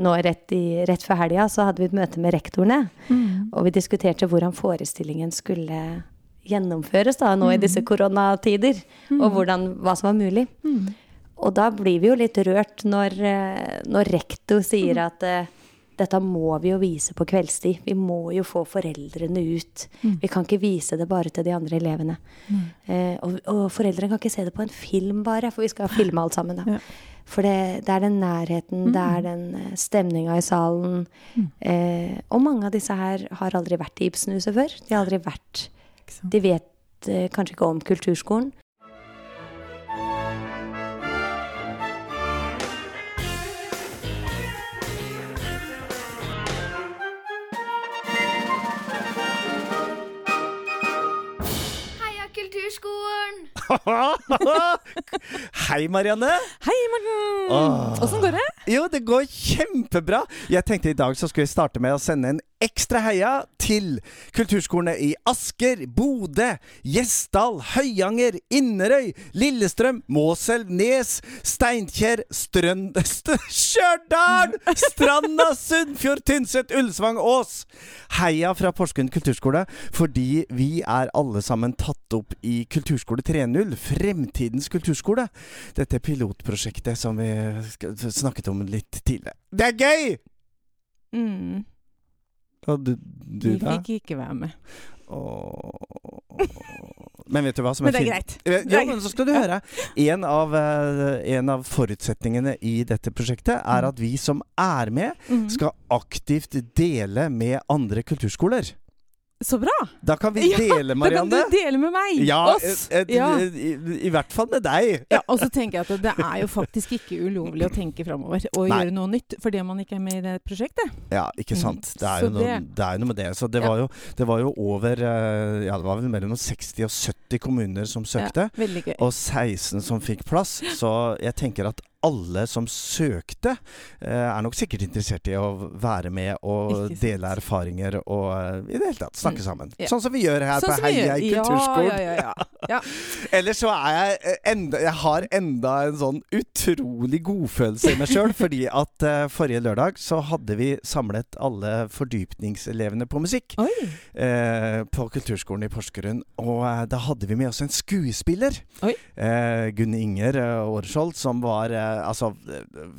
nå rett, i, rett før helga så hadde vi et møte med rektorene. Mm. Og vi diskuterte hvordan forestillingen skulle gjennomføres da, nå i disse koronatider. Og hvordan, hva som var mulig. Og da blir vi jo litt rørt når, når rektor sier at eh, dette må vi jo vise på kveldstid. Vi må jo få foreldrene ut. Vi kan ikke vise det bare til de andre elevene. Eh, og, og foreldrene kan ikke se det på en film bare, for vi skal filme alt sammen. da. Ja. For det, det er den nærheten, det er den eh, stemninga i salen. Eh, og mange av disse her har aldri vært i Ibsenhuset før. De har aldri vært De vet eh, kanskje ikke om kulturskolen. Heia Kulturskolen! Hei, Marianne. Hei, Morten! Åssen går det? Jo, det går kjempebra. Jeg tenkte i dag så skulle vi starte med å sende en ekstra heia til kulturskolene i Asker, Bodø, Gjesdal, Høyanger, Inderøy, Lillestrøm, Måselv, Nes, Steinkjer, Strønd... St Stjørdal! Stranda, Sunnfjord, Tynset, Ullsvang, Ås. Heia fra Porsgrunn kulturskole, fordi vi er alle sammen tatt opp i Kulturskole 3.0, Fremtidens kulturskole. Dette pilotprosjektet som vi snakket om litt tidligere. Det er gøy! Mm. Og du, du Vi da? fikk ikke være med. Åh. Men vet du hva som er fint? Eh, Det er Jo, greit. men så skal du høre. En av, eh, en av forutsetningene i dette prosjektet er at vi som er med, Mm. skal aktivt dele med andre kulturskoler. Så bra! Da kan vi Ja, Marianne. Da kan du dele med meg! Ja, Oss! et, et, ja. i, i hvert fall med deg. ja, og så tenker jeg at det er jo faktisk ikke ulovlig å tenke framover og Nei. gjøre noe nytt fordi man ikke er med i det prosjektet. Ja, ikke Mm. sant. Det er, jo noe, det- er jo noe med det. Så det, Ja. var jo, det var jo over eh, Ja, det var vel mellom 60 og 70 kommuner som søkte. Ja, veldig gøy. Og 16 som fikk plass. Så jeg tenker at alle som søkte, eh, er nok sikkert interessert i å være med og dele erfaringer og eh, i det hele tatt snakke Mm. sammen. Ja. Sånn som vi gjør her Sånn på Heia i Ja, kulturskolen. Ja, ja, ja. Ellers så er jeg eh, enda Jeg har enda en sånn utrolig godfølelse i meg sjøl, fordi at eh, forrige lørdag så hadde vi samlet alle fordypningselevene på musikk eh, på kulturskolen i Porsgrunn. Og eh, da hadde vi med oss en skuespiller. Eh, Gunn Inger eh, som var altså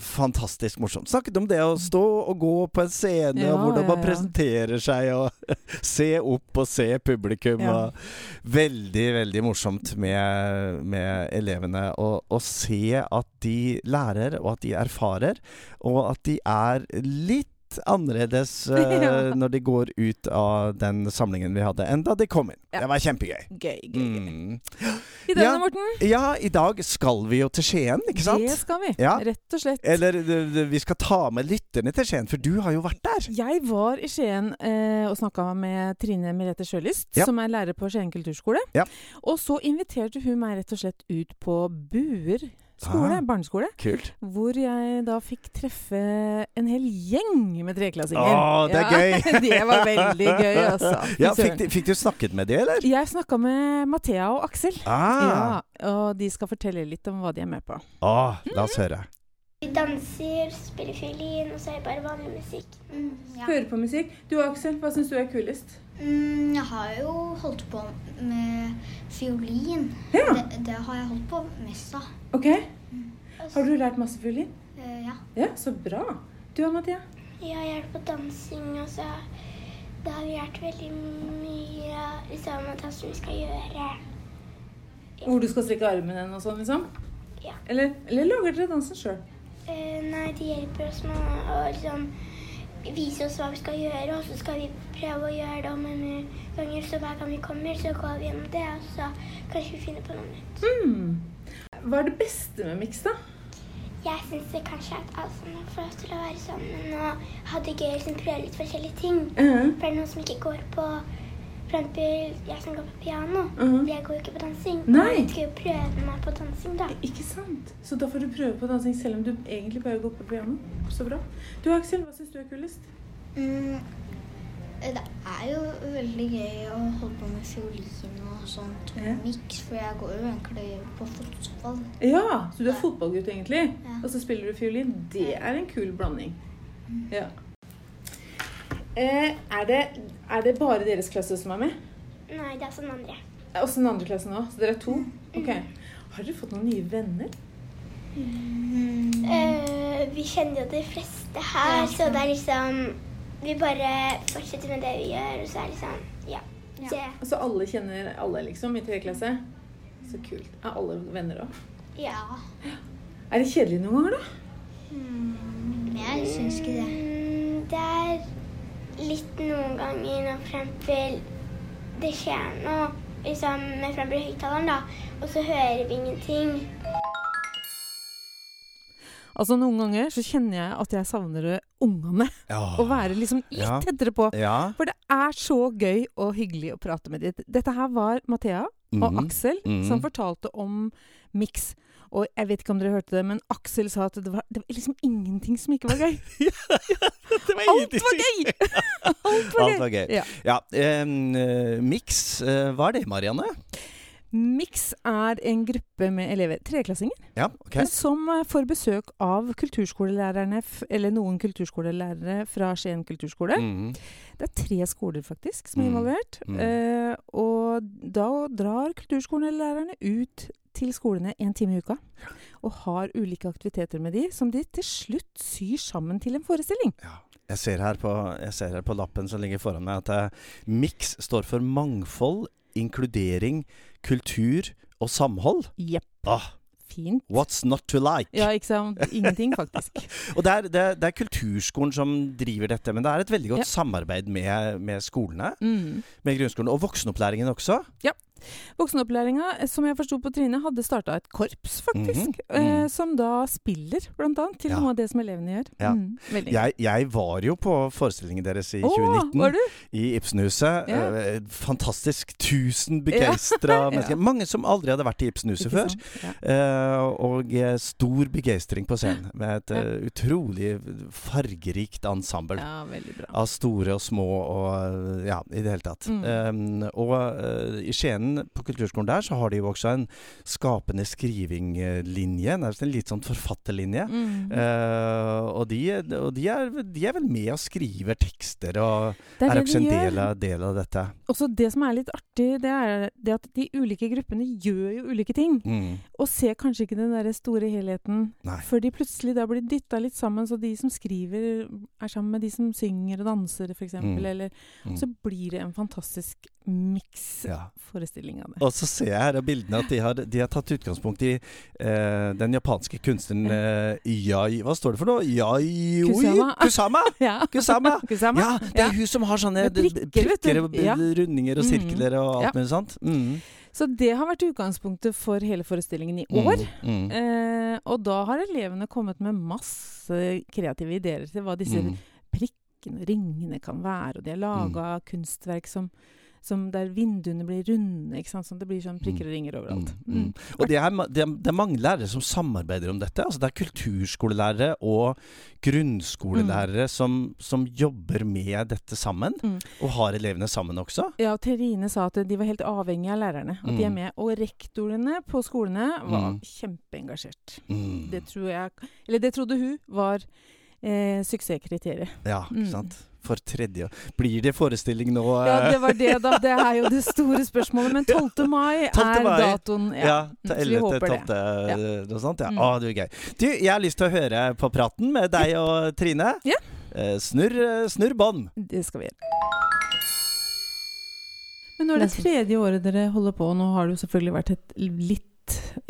fantastisk morsomt. Snakket om det å stå og gå på en scene, Ja, og hvordan man ja, ja. presenterer seg, og se opp og se publikum. Og veldig, veldig morsomt med, med elevene å se at de lærer, og at de erfarer, og at de er litt annerledes uh, når de går ut av den samlingen vi hadde, enn da de kom inn. Ja. Det var kjempegøy. Gøy, gøy, gøy. Mm. I dag, Ja. Morten? Ja, i dag skal vi jo til Skien, ikke sant? Det skal vi. Ja. Rett og slett. Eller vi skal ta med lytterne til Skien, for du har jo vært der. Jeg var i Skien eh, og snakka med Trine Merete Sjølyst, som er lærer på Skien kulturskole. Ja. Og så inviterte hun meg rett og slett ut på Buer skole, Ah. barneskole, Kult. hvor jeg da fikk treffe en hel gjeng med treklassinger. Å, det er gøy. det var veldig gøy, altså. Ja, fikk, du- fikk du snakket med de, eller? Jeg snakka med Mathea og Aksel. Ah. Ja, og de skal fortelle litt om hva de er med på. Ah, la oss høre. Vi danser, spiller fiolin, og så er det bare vanlig musikk. Høre på musikk. Du Aksel, hva syns du er kulest? Mm, jeg har jo holdt på med fiolin. Ja. Det, det har jeg holdt på mest av. Ok. Har du lært masse fiolin? Uh, ja. Ja, så bra. Du og Mathea? Jeg har hjulpet på dansing, og så det har vi lært veldig mye liksom, om hva som vi skal gjøre. Hvor du skal strekke armen og sånn, liksom? Ja. Eller, eller lager dere dansen sjøl? Eh, nei, de hjelper oss med å liksom, vise oss hva vi skal gjøre, og så skal vi prøve å gjøre det om en ganger. Så hver gang vi kommer, så går vi gjennom det, og så kanskje vi finner på noe nytt. Mm. Hva er det beste med miks, da? Jeg syns kanskje at alle sammen får lov til å være sammen og ha det gøy liksom prøve litt forskjellige ting. Mhm. For det er noen som ikke går på eksempel jeg som går på piano. Mhm. Jeg går jo ikke på dansing. Nei. Jeg skal jo prøve meg på dansing, da. Ikke sant? Så da får du prøve på dansing selv om du egentlig bare går på piano. Så bra. Du Aksel, hva syns du er kulest? Mm, det er jo veldig gøy å holde på med fiolin og sånt Ja. miks, for jeg går jo egentlig på fotball. Ja, så du er fotballgutt egentlig, Ja. og så spiller du fiolin. Det er en kul blanding. Ja. Eh, er, det, er det bare deres klasse som er med? Nei, det er også den andre. Er Også den andre klassen òg? Så dere er to? Ok. Har dere fått noen nye venner? Eh, vi kjenner jo de fleste her, så det er liksom Vi bare fortsetter med det vi gjør, og så er det liksom Ja. Det, så alle kjenner alle, liksom, i tredje klasse? Så kult. Er alle venner òg? ja. Er det kjedelig noen ganger, da? Mm, jeg syns ikke det. Mm, det er litt noen ganger når for eksempel det skjer noe liksom, med for eksempel høyttaleren, da, og så hører vi ingenting. Altså Noen ganger så kjenner jeg at jeg savner ungene. Å være liksom litt Ja. tettere på. Ja. For det er så gøy og hyggelig å prate med dem. Dette her var Mathea og mm. Aksel mm. som fortalte om Mix. Og jeg vet ikke om dere hørte det, men Aksel sa at det var, det var liksom ingenting som ikke var gøy. Det var Alt var gøy! Alt var Alt gøy. var gøy. Ja. Ja, um, Mix, eh, hva er det, Marianne? Mix er en gruppe med elever, treklassinger, Ja, okay. som eh, får besøk av kulturskolelærerne, eller noen kulturskolelærere fra Skien kulturskole. Mm. Det er tre skoler faktisk som er Mm. involvert. Mm. Eh, og da drar kulturskolelærerne ut til skolene en time i uka. Og har ulike aktiviteter med de, som de til slutt syr sammen til en forestilling. Ja. Jeg ser, her på, jeg ser her på lappen som ligger foran meg, at uh, MIX står for mangfold, inkludering, kultur og samhold. Jepp. Ah, Fint. what's not to like? Ja, ikke sant? Ingenting, faktisk. Og det er, det, det er kulturskolen som driver dette, men det er et veldig godt Ja. samarbeid med, med skolene. Mm. Med grunnskolen. Og voksenopplæringen også. Voksenopplæringa, eh, som jeg forsto på Trine, hadde starta et korps, faktisk. Mhm. Mm. eh, som da spiller, blant annet, til Ja. noe av det som elevene gjør. Ja. Mm. Jeg, jeg var jo på forestillingen deres i oh, 2019. var du? I Ibsenhuset. Ja. Eh, fantastisk. Tusen begeistra mennesker. Mange som aldri hadde vært i Ibsenhuset før. Eh, og eh, stor begeistring på scenen. Med et eh, utrolig fargerikt ensemble. Av store og små og ja, i det hele tatt. Eh, og i Skien, på kulturskolen der, så har de jo også en skapende skriving-linje. Nærmest en litt sånn forfatterlinje. Mm. Uh, og de, og de, er, de er vel med og skriver tekster og Det er, er også de en del av, del av dette. Også det som er litt artig, det er det at de ulike gruppene gjør jo ulike ting. Mm. Og ser kanskje ikke den der store helheten Nei. før de plutselig da blir dytta litt sammen. Så de som skriver, er sammen med de som synger og danser, f.eks. Mm. Eller Mm. Så blir det en fantastisk miks-forestilling Ja. av det. Og så ser jeg her av bildene at de har, de har tatt utgangspunkt i eh, den japanske kunstneren eh, Yai Hva står det for noe? Yai... Kusama. Kusama! Kusama. Kusama! Kusama. Ja, det er hun som har sånne prikker, prikker og rundinger og Mm. sirkler og alt mulig sånt. Mm. Så det har vært utgangspunktet for hele forestillingen i Mm. år. Mm. Eh, og da har elevene kommet med masse kreative ideer til hva disse Mm. prikkene og ringene kan være. Og de har laga kunstverk som, som der vinduene blir runde, ikke sant? sånn det blir sånn prikker og ringer overalt. Mm, mm. Og det er, det, er, det mange lærere som samarbeider om dette. Altså det er kulturskolelærere og grunnskolelærere som, som jobber med dette sammen. Mm. Og har elevene sammen også. Ja, og Terine sa at de var helt avhengige av lærerne. At de er Mm. med. Og rektorene på skolene var Mm. kjempeengasjert. Mm. Det tror jeg Eller det trodde hun var eh, suksesskriteriet. Ja, ikke Mm. For tredje Blir det forestilling nå? Ja, eh? det var det, da. Det er jo det store spørsmålet. Men 12. mai 12. er mai. datoen. Ja, Ja. til Mm, så vi håper 12. det. Ja. Noe sånt, ja. Mm. Å, det blir gøy. Du, jeg har lyst til å høre på praten med deg og Trine. Ja. Eh, snurr, snurr bånd. Det skal vi gjøre. Men nå er det tredje året dere holder på, og nå har det jo selvfølgelig vært et litt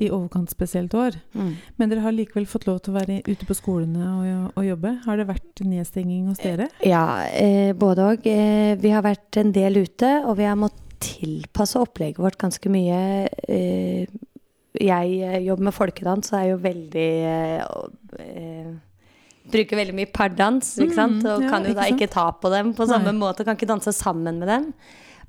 i overkant spesielt år. Mm. Men dere har likevel fått lov til å være ute på skolene og, og jobbe. Har det vært nedstenging hos dere? Ja, eh, både og. Eh, vi har vært en del ute, og vi har måttet tilpasse opplegget vårt ganske mye. Eh, jeg eh, jobber med folkedans, så er jo veldig eh, eh, Bruker veldig mye pardans, ikke sant? Mm, Og ja, kan jo da ikke, ikke ta på dem på Nei. samme måte. Kan ikke danse sammen med dem.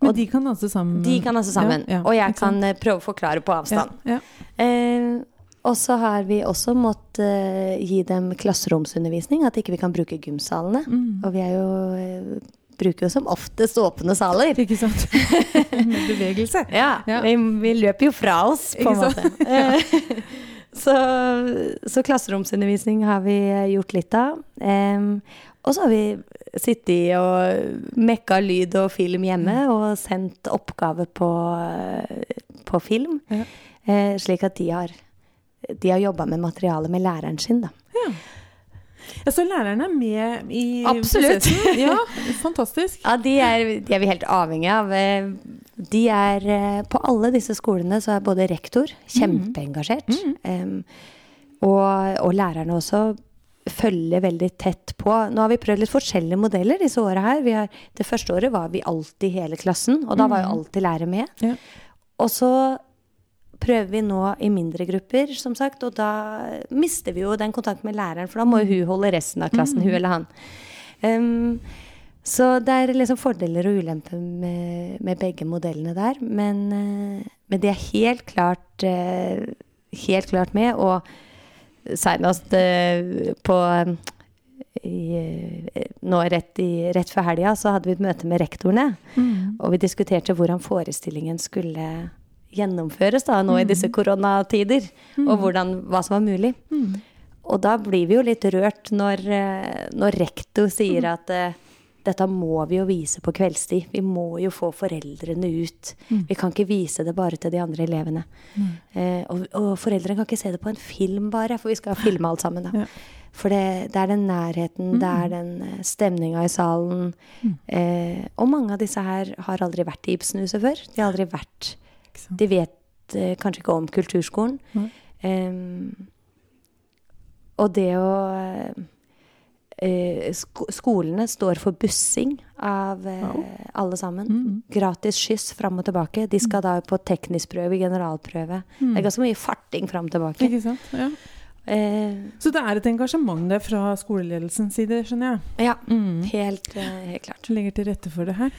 Men de kan danse sammen? de kan danse sammen. Ja, ja, og jeg kan eh, prøve å forklare på avstand. Ja. Eh, og så har vi også måttet eh, gi dem klasseromsundervisning, at ikke vi kan bruke gymsalene. Mm. Og vi er jo, eh, bruker jo som oftest åpne saler. Ikke sant? Med bevegelse. Ja. Vi, vi løper jo fra oss, på en måte. Eh, Så, så klasseromsundervisning har vi gjort litt av. Um, og så har vi sittet og mekka lyd og film hjemme og sendt oppgave på, på film. Ja. Eh, slik at de har, de har jobba med materialet med læreren sin, da. Ja, så læreren er med i Absolutt. prosessen? Ja, fantastisk. Ja, de er, de er vi helt avhengige av. Eh, De er eh, På alle disse skolene så er både rektor kjempeengasjert. em, og, og lærerne også følger veldig tett på. Nå har vi prøvd litt forskjellige modeller disse åra her. Vi har, det første året var vi alltid hele klassen, og da var jo alltid lærer med. Ja. Og så prøver vi nå i mindre grupper, som sagt, og da mister vi jo den kontakten med læreren, for da må jo hun holde resten av klassen, hun eller han. Um, så det er liksom fordeler og ulemper med, med begge modellene der. Men, eh, men de er helt klart, eh, helt klart med. Og senest eh, på i, eh, nå rett, i, rett før helga så hadde vi et møte med rektorene. Og vi diskuterte hvordan forestillingen skulle gjennomføres da, nå i disse koronatider. Og hvordan, hva som var mulig. Og da blir vi jo litt rørt når, eh, når rektor sier at eh, dette må vi jo vise på kveldstid. Vi må jo få foreldrene ut. Vi kan ikke vise det bare til de andre elevene. Eh, og, og foreldrene kan ikke se det på en film bare, for vi skal filme alt sammen. da. Ja. For det, det er den nærheten, det er den eh, stemninga i salen. Eh, og mange av disse her har aldri vært i Ibsenhuset før. De har aldri vært De vet eh, kanskje ikke om kulturskolen. Og det å eh, sko Skolene står for bussing av eh, alle sammen. Mm. Gratis skyss fram og tilbake. De skal da på teknisk prøve, generalprøve. Det er ganske mye farting fram og tilbake. Ikke sant? Ja. Eh, Så det er et engasjement der fra skoleledelsens side, skjønner jeg. ja, Mm. helt, eh, helt klart. Legger til rette for det her.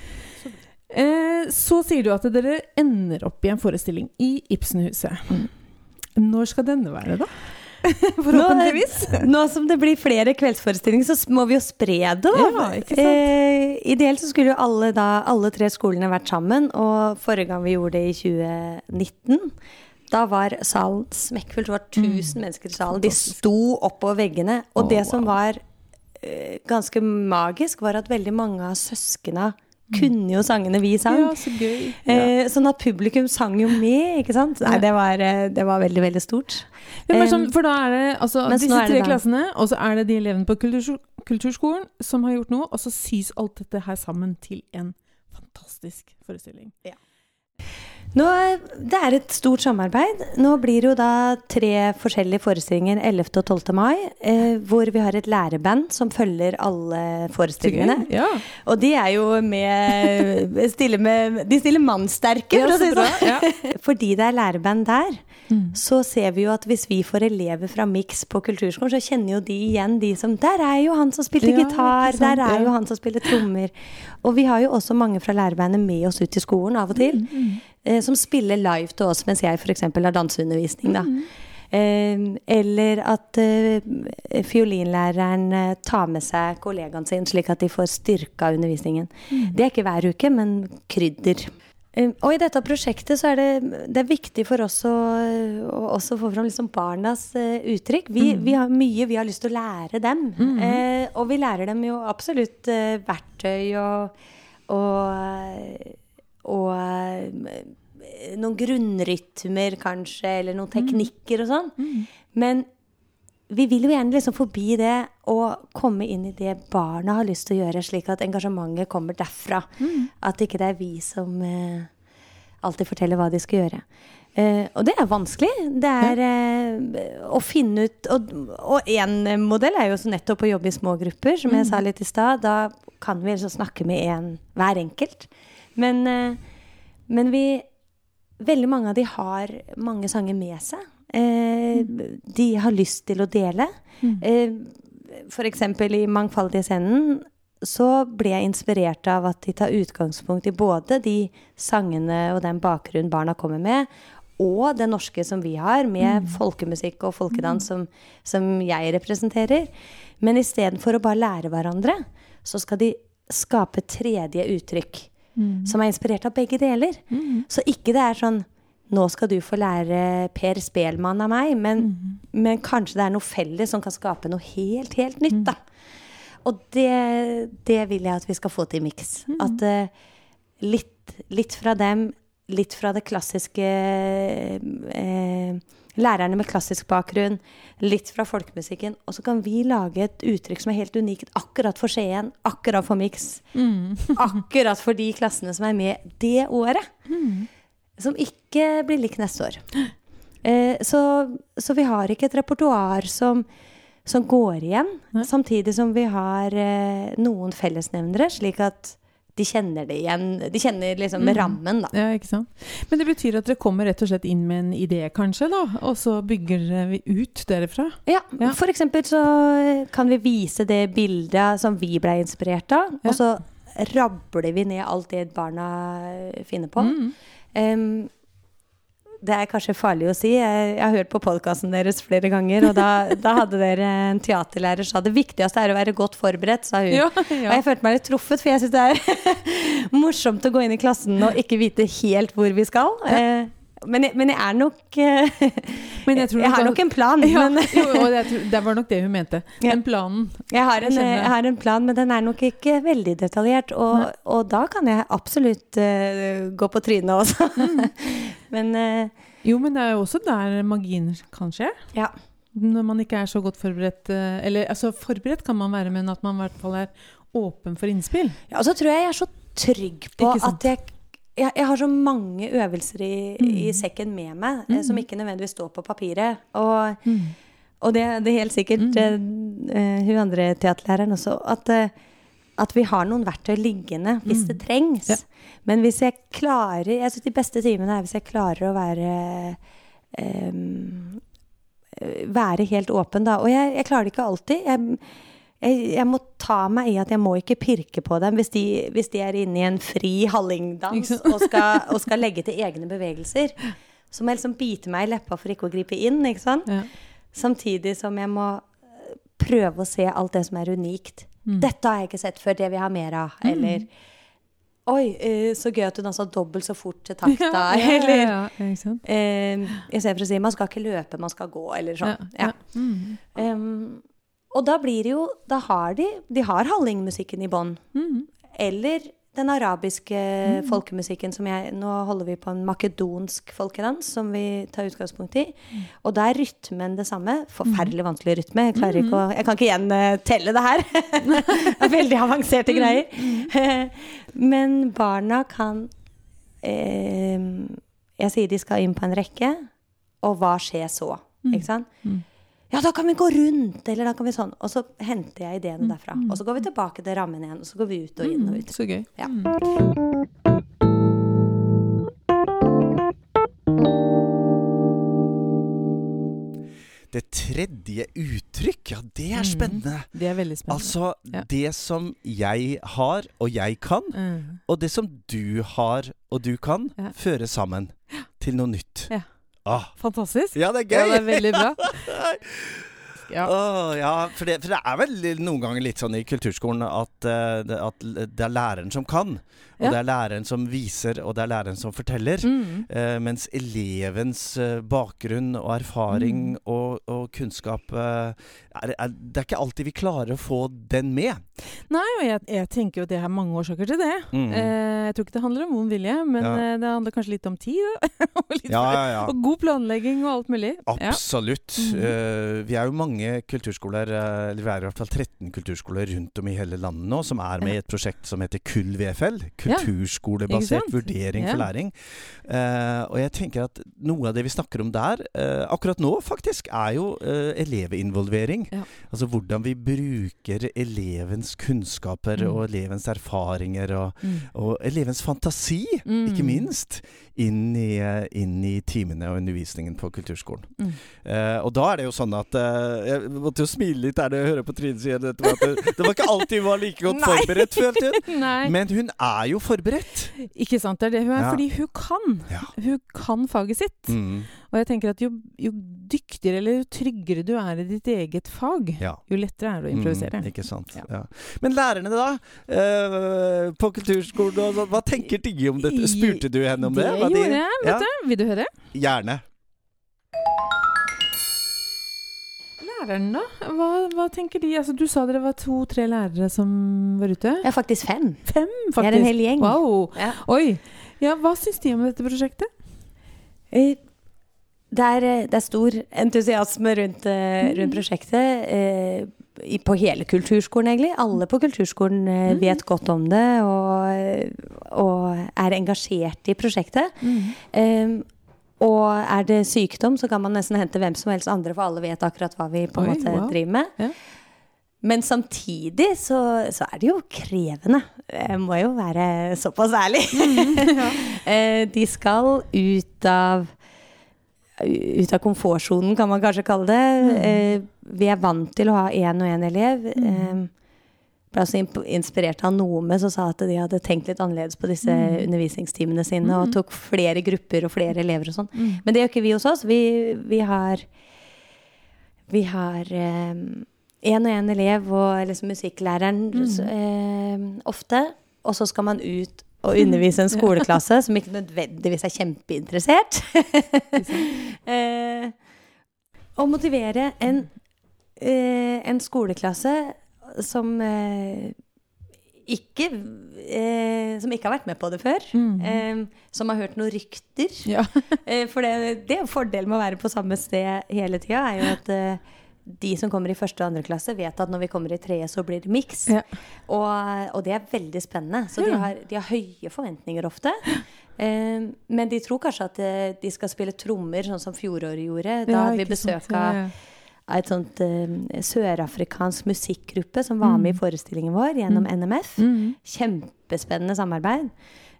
Eh, så sier du at dere ender opp i en forestilling i Ibsenhuset. Mm. Når skal denne være, da? Forhåpentligvis. Nå, nå som det blir flere kveldsforestillinger, så må vi jo spre det. da. Ja, ikke sant? Eh, ideelt så skulle jo alle, da, alle tre skolene vært sammen, og forrige gang vi gjorde det i 2019 da var salen smekkfull. Det var 1000 mennesker i salen. De sto oppå veggene. Og oh, det som wow. var eh, ganske magisk, var at veldig mange av søskena kunne jo sangene vi sang. Ja, så gøy. Ja. Eh, sånn at publikum sang jo med, ikke sant? Nei, det var, eh, det var veldig, veldig stort. Ja, men sånn, for da er det altså, disse er det tre da- klassene, og så er det de elevene på kultur, kulturskolen som har gjort noe, og så sys alt dette her sammen til en fantastisk forestilling. Nå, det er et stort samarbeid. Nå blir det jo da tre forskjellige forestillinger 11. og 12. mai, eh, hvor vi har et læreband som følger alle forestillingene. Ja. Og de er jo med stille med, De stiller mannsterke, for å si det sånn. Fordi det er læreband der, så ser vi jo at hvis vi får elever fra Mix på kulturskolen, så kjenner jo de igjen de som Der er jo han som spilte Ja, gitar, der er jo han som spiller trommer. Og vi har jo også mange fra lærebandet med oss ut i skolen av og til, eh, som spiller live til oss mens jeg f.eks. har danseundervisning, da. Mm. eller at eh, fiolinlæreren eh, tar med seg kollegaen sin, slik at de får styrka undervisningen. Det er ikke hver uke, men krydder. Eh, og i dette prosjektet så er det, det er viktig for oss å, å få fram liksom barnas eh, uttrykk. Vi, vi har mye vi har lyst til å lære dem. Eh, og vi lærer dem jo absolutt eh, verktøy og, og, og eh, noen grunnrytmer kanskje, eller noen teknikker og sånn. Men vi vil jo gjerne liksom forbi det og komme inn i det barna har lyst til å gjøre, slik at engasjementet kommer derfra. At ikke det er vi som eh, alltid forteller hva de skal gjøre. Eh, og det er vanskelig. Det er eh, å finne ut Og én modell er jo nettopp å jobbe i små grupper, som jeg sa litt i stad. Da kan vi liksom snakke med en hver enkelt. Men, eh, men vi Veldig mange av de har mange sanger med seg. Eh, De har lyst til å dele. Eh, for eksempel i Mangfoldige scenen så ble jeg inspirert av at de tar utgangspunkt i både de sangene og den bakgrunnen barna kommer med, og det norske som vi har, med folkemusikk og folkedans som, som jeg representerer. Men istedenfor å bare lære hverandre, så skal de skape tredje uttrykk. Som er inspirert av begge deler. Så ikke det er sånn nå skal du få lære Per Spelmann av meg, men, men kanskje det er noe felles som kan skape noe helt, helt nytt, da. Og det, det vil jeg at vi skal få til i miks. At uh, litt, litt fra dem, litt fra det klassiske eh, Lærerne med klassisk bakgrunn, litt fra folkemusikken. Og så kan vi lage et uttrykk som er helt unikt akkurat for Skien, akkurat for miks. akkurat for de klassene som er med det året. Som ikke blir likt neste år. Eh, så, så vi har ikke et repertoar som, som går igjen, samtidig som vi har eh, noen fellesnevnere, slik at de kjenner det igjen. De kjenner liksom rammen, da. Ja, ikke sant. Men det betyr at dere kommer rett og slett inn med en idé, kanskje, da? Og så bygger vi ut derifra? Ja, Ja. for eksempel så kan vi vise det bildet som vi ble inspirert av, Ja. og så rabler vi ned alt det barna finner på. Mm. Em, det er kanskje farlig å si. Jeg, har hørt på podkasten deres flere ganger, og da, da hadde dere en teaterlærer sa det viktigste er å være godt forberedt, sa hun. Ja, Og jeg følte meg litt truffet, for jeg syns det er morsomt å gå inn i klassen og ikke vite helt hvor vi skal. Eh, men, jeg, men jeg er nok eh, Men jeg tror Jeg har nok en plan, Ja, men jo, jeg tror, det var nok det hun mente. Den planen. jeg har, en, Jeg jeg har en plan, men den er nok ikke veldig detaljert. Og, og da kan jeg absolutt uh, gå på trynet også. Mm. men uh, Jo, men det er jo også der magien kan skje. ja. Når man ikke er så godt forberedt eh, Eller altså, forberedt kan man være, men at man i hvert fall er åpen for innspill. ja. Og så tror jeg jeg er så trygg på at jeg jeg, jeg har så mange øvelser i, i Mm. sekken med meg, mm. som ikke nødvendigvis står på papiret. Og, og det, det er helt sikkert eh, eh, hun andre teaterlæreren også, at, uh, at vi har noen verktøy liggende hvis det trengs. Ja. Men hvis jeg klarer Jeg syns de beste timene er hvis jeg klarer å være em, være helt åpen, da. Og jeg, jeg klarer det ikke alltid. Jeg, jeg, jeg må ta meg i at jeg må ikke pirke på dem hvis de, hvis de er inne i en fri hallingdans og skal, og skal legge til egne bevegelser. Så må jeg liksom bite meg i leppa for ikke å gripe inn. ikke sant? Ja. Samtidig som jeg må eh, prøve å se alt det som er unikt. Mm. Dette har jeg ikke sett før, det vil jeg ha mer av. Eller Oi, eh, så gøy at du dansa dobbelt så fort til takta. Ja, ja, Eller ja, ja, eh, istedenfor å si man skal ikke løpe, man skal gå, eller sånn. Ja. Mm. Em, og da blir det jo Da har de De har hallingmusikken i bånn. Mm. Eller den arabiske folkemusikken som jeg Nå holder vi på en makedonsk folkedans som vi tar utgangspunkt i. Og da er rytmen det samme. Forferdelig vanskelig rytme. Jeg klarer ikke å Jeg kan ikke igjen eh, telle det her. det er veldig avanserte greier. Men barna kan eh, Jeg sier de skal inn på en rekke, og hva skjer så? Ikke sant? Ja, da kan vi gå rundt, eller da kan vi sånn. Og så henter jeg ideene derfra. Og så går vi tilbake til rammen igjen, og så går vi ut og inn og ut. Så gøy. Ja. Det tredje uttrykk, ja, det er spennende. Det er veldig spennende. Altså, Ja. det som jeg har, og jeg kan, Mm. og det som du har, og du kan, Ja. føre sammen til noe nytt. Ja. Ah. Fantastisk. Ja, det er gøy. Ja, det er veldig bra. Ja. oh, ja, for det, for det er vel noen ganger litt sånn i kulturskolen at, uh, at det er læreren som kan, og Ja. det er læreren som viser, og det er læreren som forteller. Mm. Uh, mens elevens uh, bakgrunn og erfaring Mm. og, og kunnskap er, er, Det er ikke alltid vi klarer å få den med. Nei, og jeg, jeg tenker jo at det er mange årsaker til det. Mm. Jeg tror ikke det handler om vond vilje, men Ja. det handler kanskje litt om tid. og, litt og god planlegging og alt mulig. Ja. Absolutt. Eh, vi er jo mange kulturskoler, eh, eller vi er i hvert fall 13 kulturskoler rundt om i hele landet nå, som er med i et prosjekt som heter KUL VFL. Ja. Kulturskolebasert Ikke vurdering Ja. for læring. Uh, og jeg tenker at noe av det vi snakker om der, uh, akkurat nå faktisk, er jo uh, elevinvolvering. Ja. Altså hvordan vi bruker elevens kunnskaper Mm. og elevens erfaringer og, Mm. og elevens fantasi, Mm. ikke minst, inn i, inn i timene og undervisningen på kulturskolen. Mm. Og da er det jo sånn at eh, Jeg måtte jo smile litt der jeg hører på Trine si at det, var det, det var ikke alltid hun var like godt Nei. forberedt, følte hun. Men hun er jo forberedt. ikke sant. Det er det hun er. Ja. Fordi hun kan. Ja. Hun kan faget sitt. Mm. Og jeg tenker at jo, jo dyktigere eller jo tryggere du er i ditt eget fag, Ja. jo lettere er det å improvisere. Mm, ikke sant. Men lærerne, da? eh, på kulturskolen og sånn. Hva tenker de om dette? Spurte du henne om det? Det gjorde jeg, vet du. Vil du høre? Gjerne. Læreren, da? Hva, hva tenker de? Altså, du sa dere var to-tre lærere som var ute? Ja, faktisk fem. Fem, faktisk. er en hel gjeng. Wow. Ja. Oi. Ja, hva syns de om dette prosjektet? Eh, Det er, eh, det er stor entusiasme rundt, eh, Mm. rundt prosjektet. eh, På hele kulturskolen, egentlig. Alle på kulturskolen Mm. vet godt om det og, og er engasjert i prosjektet. Mm. Og er det sykdom, så kan man nesten hente hvem som helst andre, for alle vet akkurat hva vi på en måte wow. driver med. Ja. Men samtidig så, så er det jo krevende. Jeg må jo være såpass ærlig. Eh, De skal ut av ut av komfortsonen, kan man kanskje kalle det. Mm. vi er vant til å ha én og én elev. Eh, ble altså inspirert av Nome, som sa at de hadde tenkt litt annerledes på disse undervisningstimene sine, og tok flere grupper og flere elever og sånn. Men det gjør ikke vi hos oss. Vi, vi har vi har én og én elev og liksom musikklæreren eh, ofte. Og så skal man ut og undervise en skoleklasse som ikke nødvendigvis er kjempeinteressert. eh, og motivere en, eh, en skoleklasse som eh, ikke eh, Som ikke har vært med på det før. Eh, som har hørt noen rykter. Ja. Eh, for det, det er fordelen med å være på samme sted hele tida, er jo at eh, de som kommer i første og andre klasse, vet at når vi kommer i tredje, så blir det miks. Ja. Og, og det er veldig spennende. Så de, har, de har høye forventninger ofte. Eh, men de tror kanskje at de skal spille trommer, sånn som fjoråret gjorde. Da hadde vi besøk av Ja, ja. av et sånt uh, sørafrikansk musikkgruppe som var med i forestillingen vår gjennom NMF. Mm. Kjempespennende samarbeid.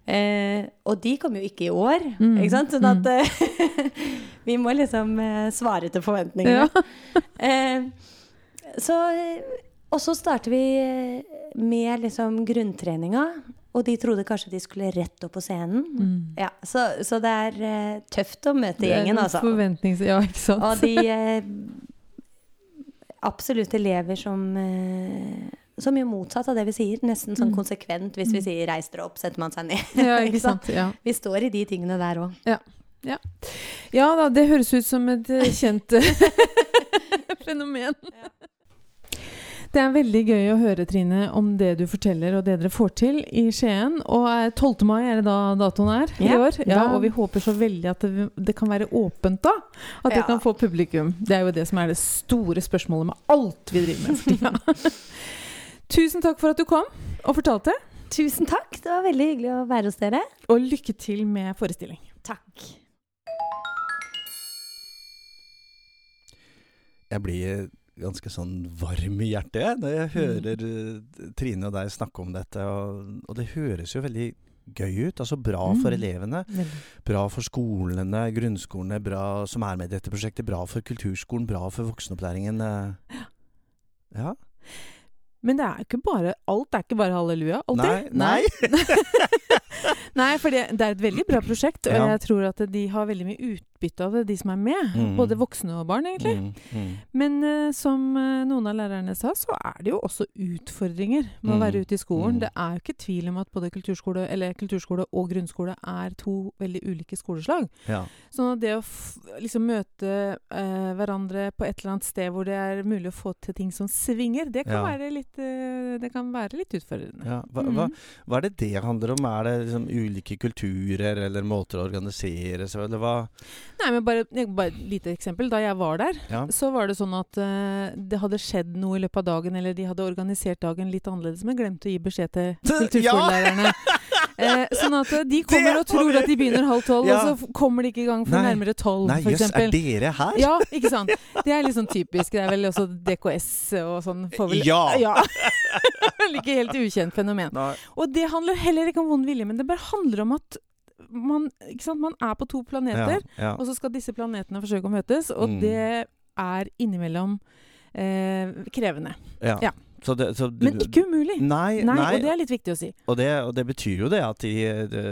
Uh, og de kom jo ikke i år, Mm. ikke sant? Sånn at uh, vi må liksom uh, svare til forventningene. Eh, så, og så starter vi med liksom grunntreninga. Og de trodde kanskje de skulle rett opp på scenen. Ja, så, så det er tøft å møte Det gjengen, altså. Ja, ikke sant. Og de absolutt elever som så som gjør motsatt av det vi sier. Nesten sånn konsekvent. Hvis vi sier 'reis dere opp', setter man seg ned. Mm. Ja, ikke sant. Ja. Vi står i de tingene der òg. ja da, det høres ut som et eh, kjent fenomen. Det er veldig gøy å høre, Trine, om det du forteller og det dere får til i Skien. Og eh, 12. mai er det da datoen er i år. Ja, og vi håper så veldig at det, det kan være åpent da. At Ja. det kan få publikum. Det er jo det som er det store spørsmålet med alt vi driver med for tida. Tusen takk for at du kom og fortalte. Tusen takk. Det var veldig hyggelig å være hos dere. Og lykke til med forestilling. Takk. Jeg blir ganske sånn varm i hjertet når jeg hører mm. Trine og deg snakke om dette. Og, og det høres jo veldig gøy ut. Altså bra for Mm. elevene. Veldig. Bra for skolene, grunnskolene bra, som er med i dette prosjektet. Bra for kulturskolen, bra for voksenopplæringen. Ja. Ja. Men det er ikke bare alt er ikke bare halleluja. Alltid. Nei, nei. Nei, for det, det er et veldig bra prosjekt, og Ja. jeg tror at de har veldig mye utbytte av det, de som er med. Mm. Både voksne og barn, egentlig. Mm, mm. Men uh, som eh, noen av lærerne sa, så er det jo også utfordringer med å Mm. være ute i skolen. Mm. Det er jo ikke tvil om at både kulturskole, eller kulturskole og grunnskole er to veldig ulike skoleslag. Ja. Så det å liksom møte uh, hverandre på et eller annet sted hvor det er mulig å få til ting som svinger, det kan, Ja. være, litt, uh, det kan være litt utfordrende. Ja. Hva, hva, hva er det det handler om? Er det liksom ulike kulturer eller måter å organisere seg eller hva? Nei, men bare, bare et lite eksempel. Da jeg var der, Ja. så var det sånn at uh, det hadde skjedd noe i løpet av dagen, eller de hadde organisert dagen litt annerledes, men glemte å gi beskjed til kulturskolelærerne. Eh, sånn at eh, de kommer og tror at de begynner halv tolv, Ja. og så kommer de ikke i gang før nærmere tolv, Nei, jøss, jøss, er dere her? Ja, ikke sant. Det er litt sånn typisk. Det er vel også DKS og sånn. får vel- Ja. ja. Vel ikke helt ukjent fenomen. Nei. Og det handler heller ikke om vond vilje, men det bare handler om at man, man er på to planeter. Ja. Og så skal disse planetene forsøke å møtes, og Mm. det er innimellom eh, krevende. ja. Ja. Så det, så Men ikke umulig. Nei, Nei, nei, og det er litt viktig å si. og det, og det betyr jo det at de, de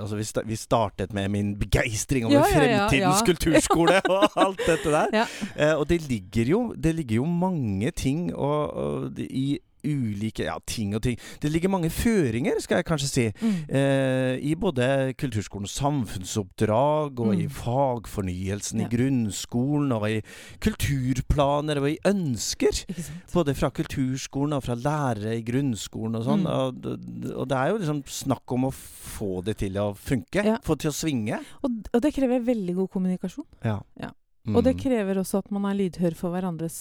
altså vi, sta, vi startet med min begeistring over Ja, fremtidens ja, ja. kulturskole og alt dette der. Eh, og det ligger jo, det ligger jo mange ting og, og, i ulike Ja, ting og ting. Det ligger mange føringer, skal jeg kanskje si. Mm. Eh, I både kulturskolens samfunnsoppdrag og i Mm. fagfornyelsen Ja. i grunnskolen og i kulturplaner og i ønsker. Både fra kulturskolen og fra lærere i grunnskolen og sånn. Mm. Og, og det er jo liksom snakk om å få det til å funke. Ja. Få det til å svinge. Og, og det krever veldig god kommunikasjon. Ja. Ja. Mm. Og det krever også at man er lydhør for hverandres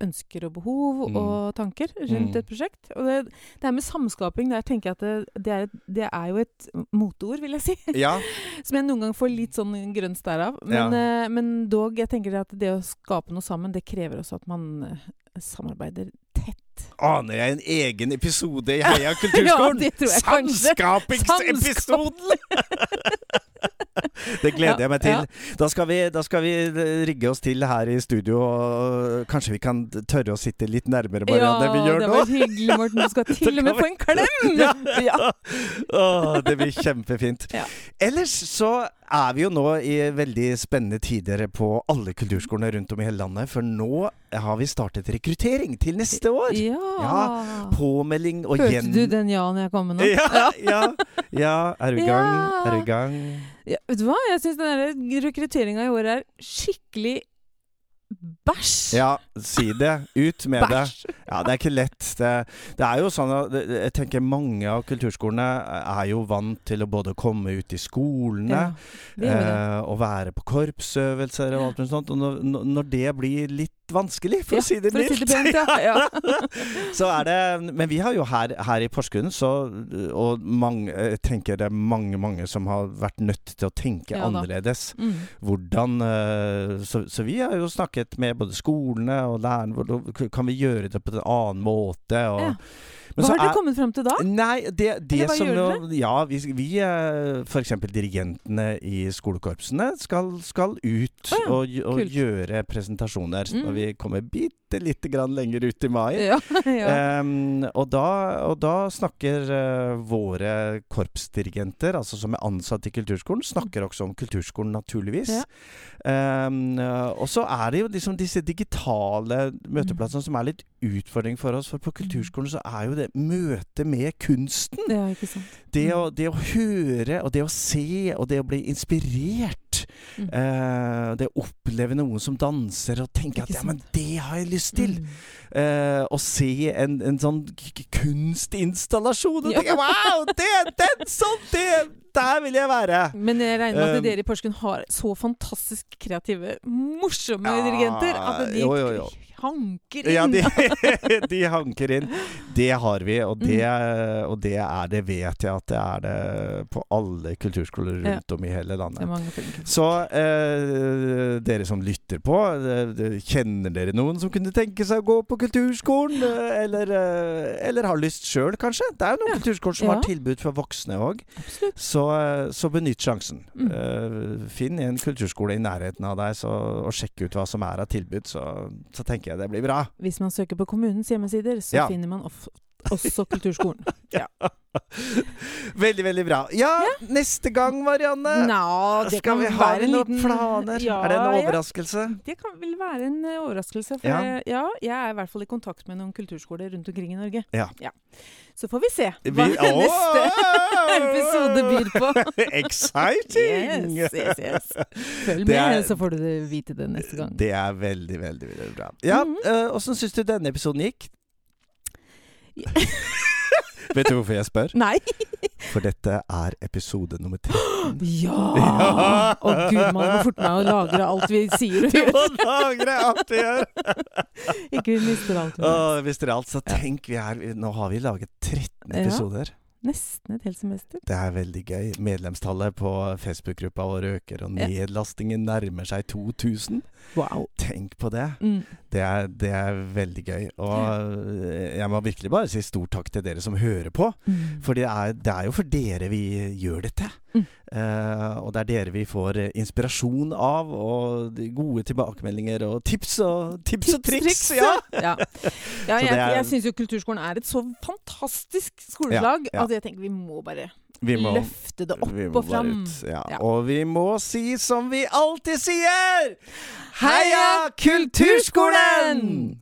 ønsker og behov Mm. og tanker rundt Mm. et prosjekt. Og det, det her med samskaping der tenker jeg at det, det, er, det er jo et moteord, vil jeg si. Ja. Som jeg noen gang får litt sånn grønns derav. Men, eh, men dog, jeg tenker at det å skape noe sammen, det krever også at man eh, samarbeider tett. Aner jeg en egen episode i Heia kulturskolen? Ja. Samskapingsepisoden! det gleder jeg meg til. Ja. Da, skal vi, da skal vi eh, rigge oss til her i studio, og kanskje vi kan tørre å sitte litt nærmere Marianne enn vi gjør det nå? var hyggelig, Morten. Du skal til og med få en klem! Ja. Ja. Åh, det blir kjempefint. Ja. Ellers så er vi jo nå i veldig spennende tider på alle kulturskolene rundt om i hele landet. For nå har vi startet rekruttering til neste år. Ja. Påmelding og Hørte gjen... du den ja-en jeg kom med nå? Ja, ja, ja. Er du i gang? Ja. Er du i gang? Ja, vet du hva? Jeg syns rekrutteringa i år er skikkelig bæsj. Ja, si det. Ut med det. Ja, det er ikke lett. Det, det er jo sånn at Jeg tenker mange av kulturskolene er jo vant til å både komme ut i skolene Ja, eh, og være på korpsøvelser og alt mulig sånt. Og når, når det blir litt vanskelig, for å si det mildt. si det pent, ja. Så er det Men vi har jo her, her i Porsgrunn, så Og mange, jeg tenker det er mange, mange som har vært nødt til å tenke Ja annerledes. Mm. Hvordan eh, så, så vi har jo snakket med både skolene og lærerne Kan vi gjøre det på en annen måte? Og, Ja. Men Hva har dere er- kommet frem til da? Nei, det, det Eller hva som gjør dere? Ja, vi, vi f.eks. for eksempel dirigentene i skolekorpsene skal, skal ut Å ja, og, og kult. gjøre presentasjoner Mm. når vi kommer bitte lite grann lenger ut i mai. Ja, ja. Um, og, da, og da snakker uh, våre korpsdirigenter, altså som er ansatt i kulturskolen, snakker også om kulturskolen, naturligvis. Ja. Eh, og så er det jo liksom disse digitale møteplassene som er litt utfordring for oss. For på kulturskolen så er jo det møtet med kunsten. sant. Det å, det å høre og det å se og det å bli inspirert. Mm. eh, det å oppleve noen som danser og tenke at ja, men det har jeg lyst til. Mm. Eh, å se en, en sånn kunstinstallasjon og Ja. tenke wow, det, den, sånn, det, der vil jeg være. Men jeg regner med at Um, dere i Porsgrunn har så fantastisk kreative, morsomme Ja, dirigenter at de jo, jo, jo. Hanker inn. Ja, de, de hanker inn. Det har vi, og det, og det er det, vet jeg at det er det på alle kulturskoler rundt om i hele landet. Så eh, dere som lytter på, eh, kjenner dere noen som kunne tenke seg å gå på kulturskolen? Eh, eller, eh, eller har lyst sjøl, kanskje? Det er jo noen Ja. kulturskoler som Ja. har tilbud for voksne òg. Så, så benytt sjansen. Mm. Finn en kulturskole i nærheten av deg så, og sjekk ut hva som er av tilbud, så, så tenker jeg det blir bra. Hvis man søker på kommunens hjemmesider, så Ja. finner man of også kulturskolen. Veldig, veldig bra. Ja, neste gang, Marianne. Nå, det Skal kan vi ha noen liten planer? Ja, er det en ja. overraskelse? Det kan vel være en eh, overraskelse. For Ja. jeg, ja, jeg er i hvert fall i kontakt med noen kulturskoler rundt omkring i Norge. Ja. Så får vi se hva Vi- neste episode byr på. Exciting! Yes, yes, yes. Følg med, er- så får du vite det neste gang. Det er veldig, veldig, veldig bra. Ja, Mhm. Åssen syns du denne episoden gikk? Vet du hvorfor jeg spør? Nei! For dette er episode nummer 13. Ja! Ja. Å gud, man må forte meg å lagre alt vi sier og Du må lagre alt vi gjør! Ikke vi mister alt. vi gjør. Åh, hvis dere alt, så tenk vi er Nå har vi laget 13 Ja. episoder. Nesten et helt semester. Det er veldig gøy. Medlemstallet på Facebook-gruppa vår øker, og nedlastingen nærmer seg 2000. Wow. Tenk på det. Mm. Det er, det er veldig gøy. Og jeg må virkelig bare si stor takk til dere som hører på. Mm. For det er, det er jo for dere vi gjør dette. Mm. Eh, og det er dere vi får eh, inspirasjon av, og gode tilbakemeldinger og tips og, tips og triks. Ja. ja. ja det jeg, er- jeg syns jo kulturskolen er et så fantastisk skoleslag Ja, ja. at jeg tenker vi må bare Vi må, løfte det opp og fram. ut, Ja. Ja. Og vi må si som vi alltid sier Heia Kulturskolen!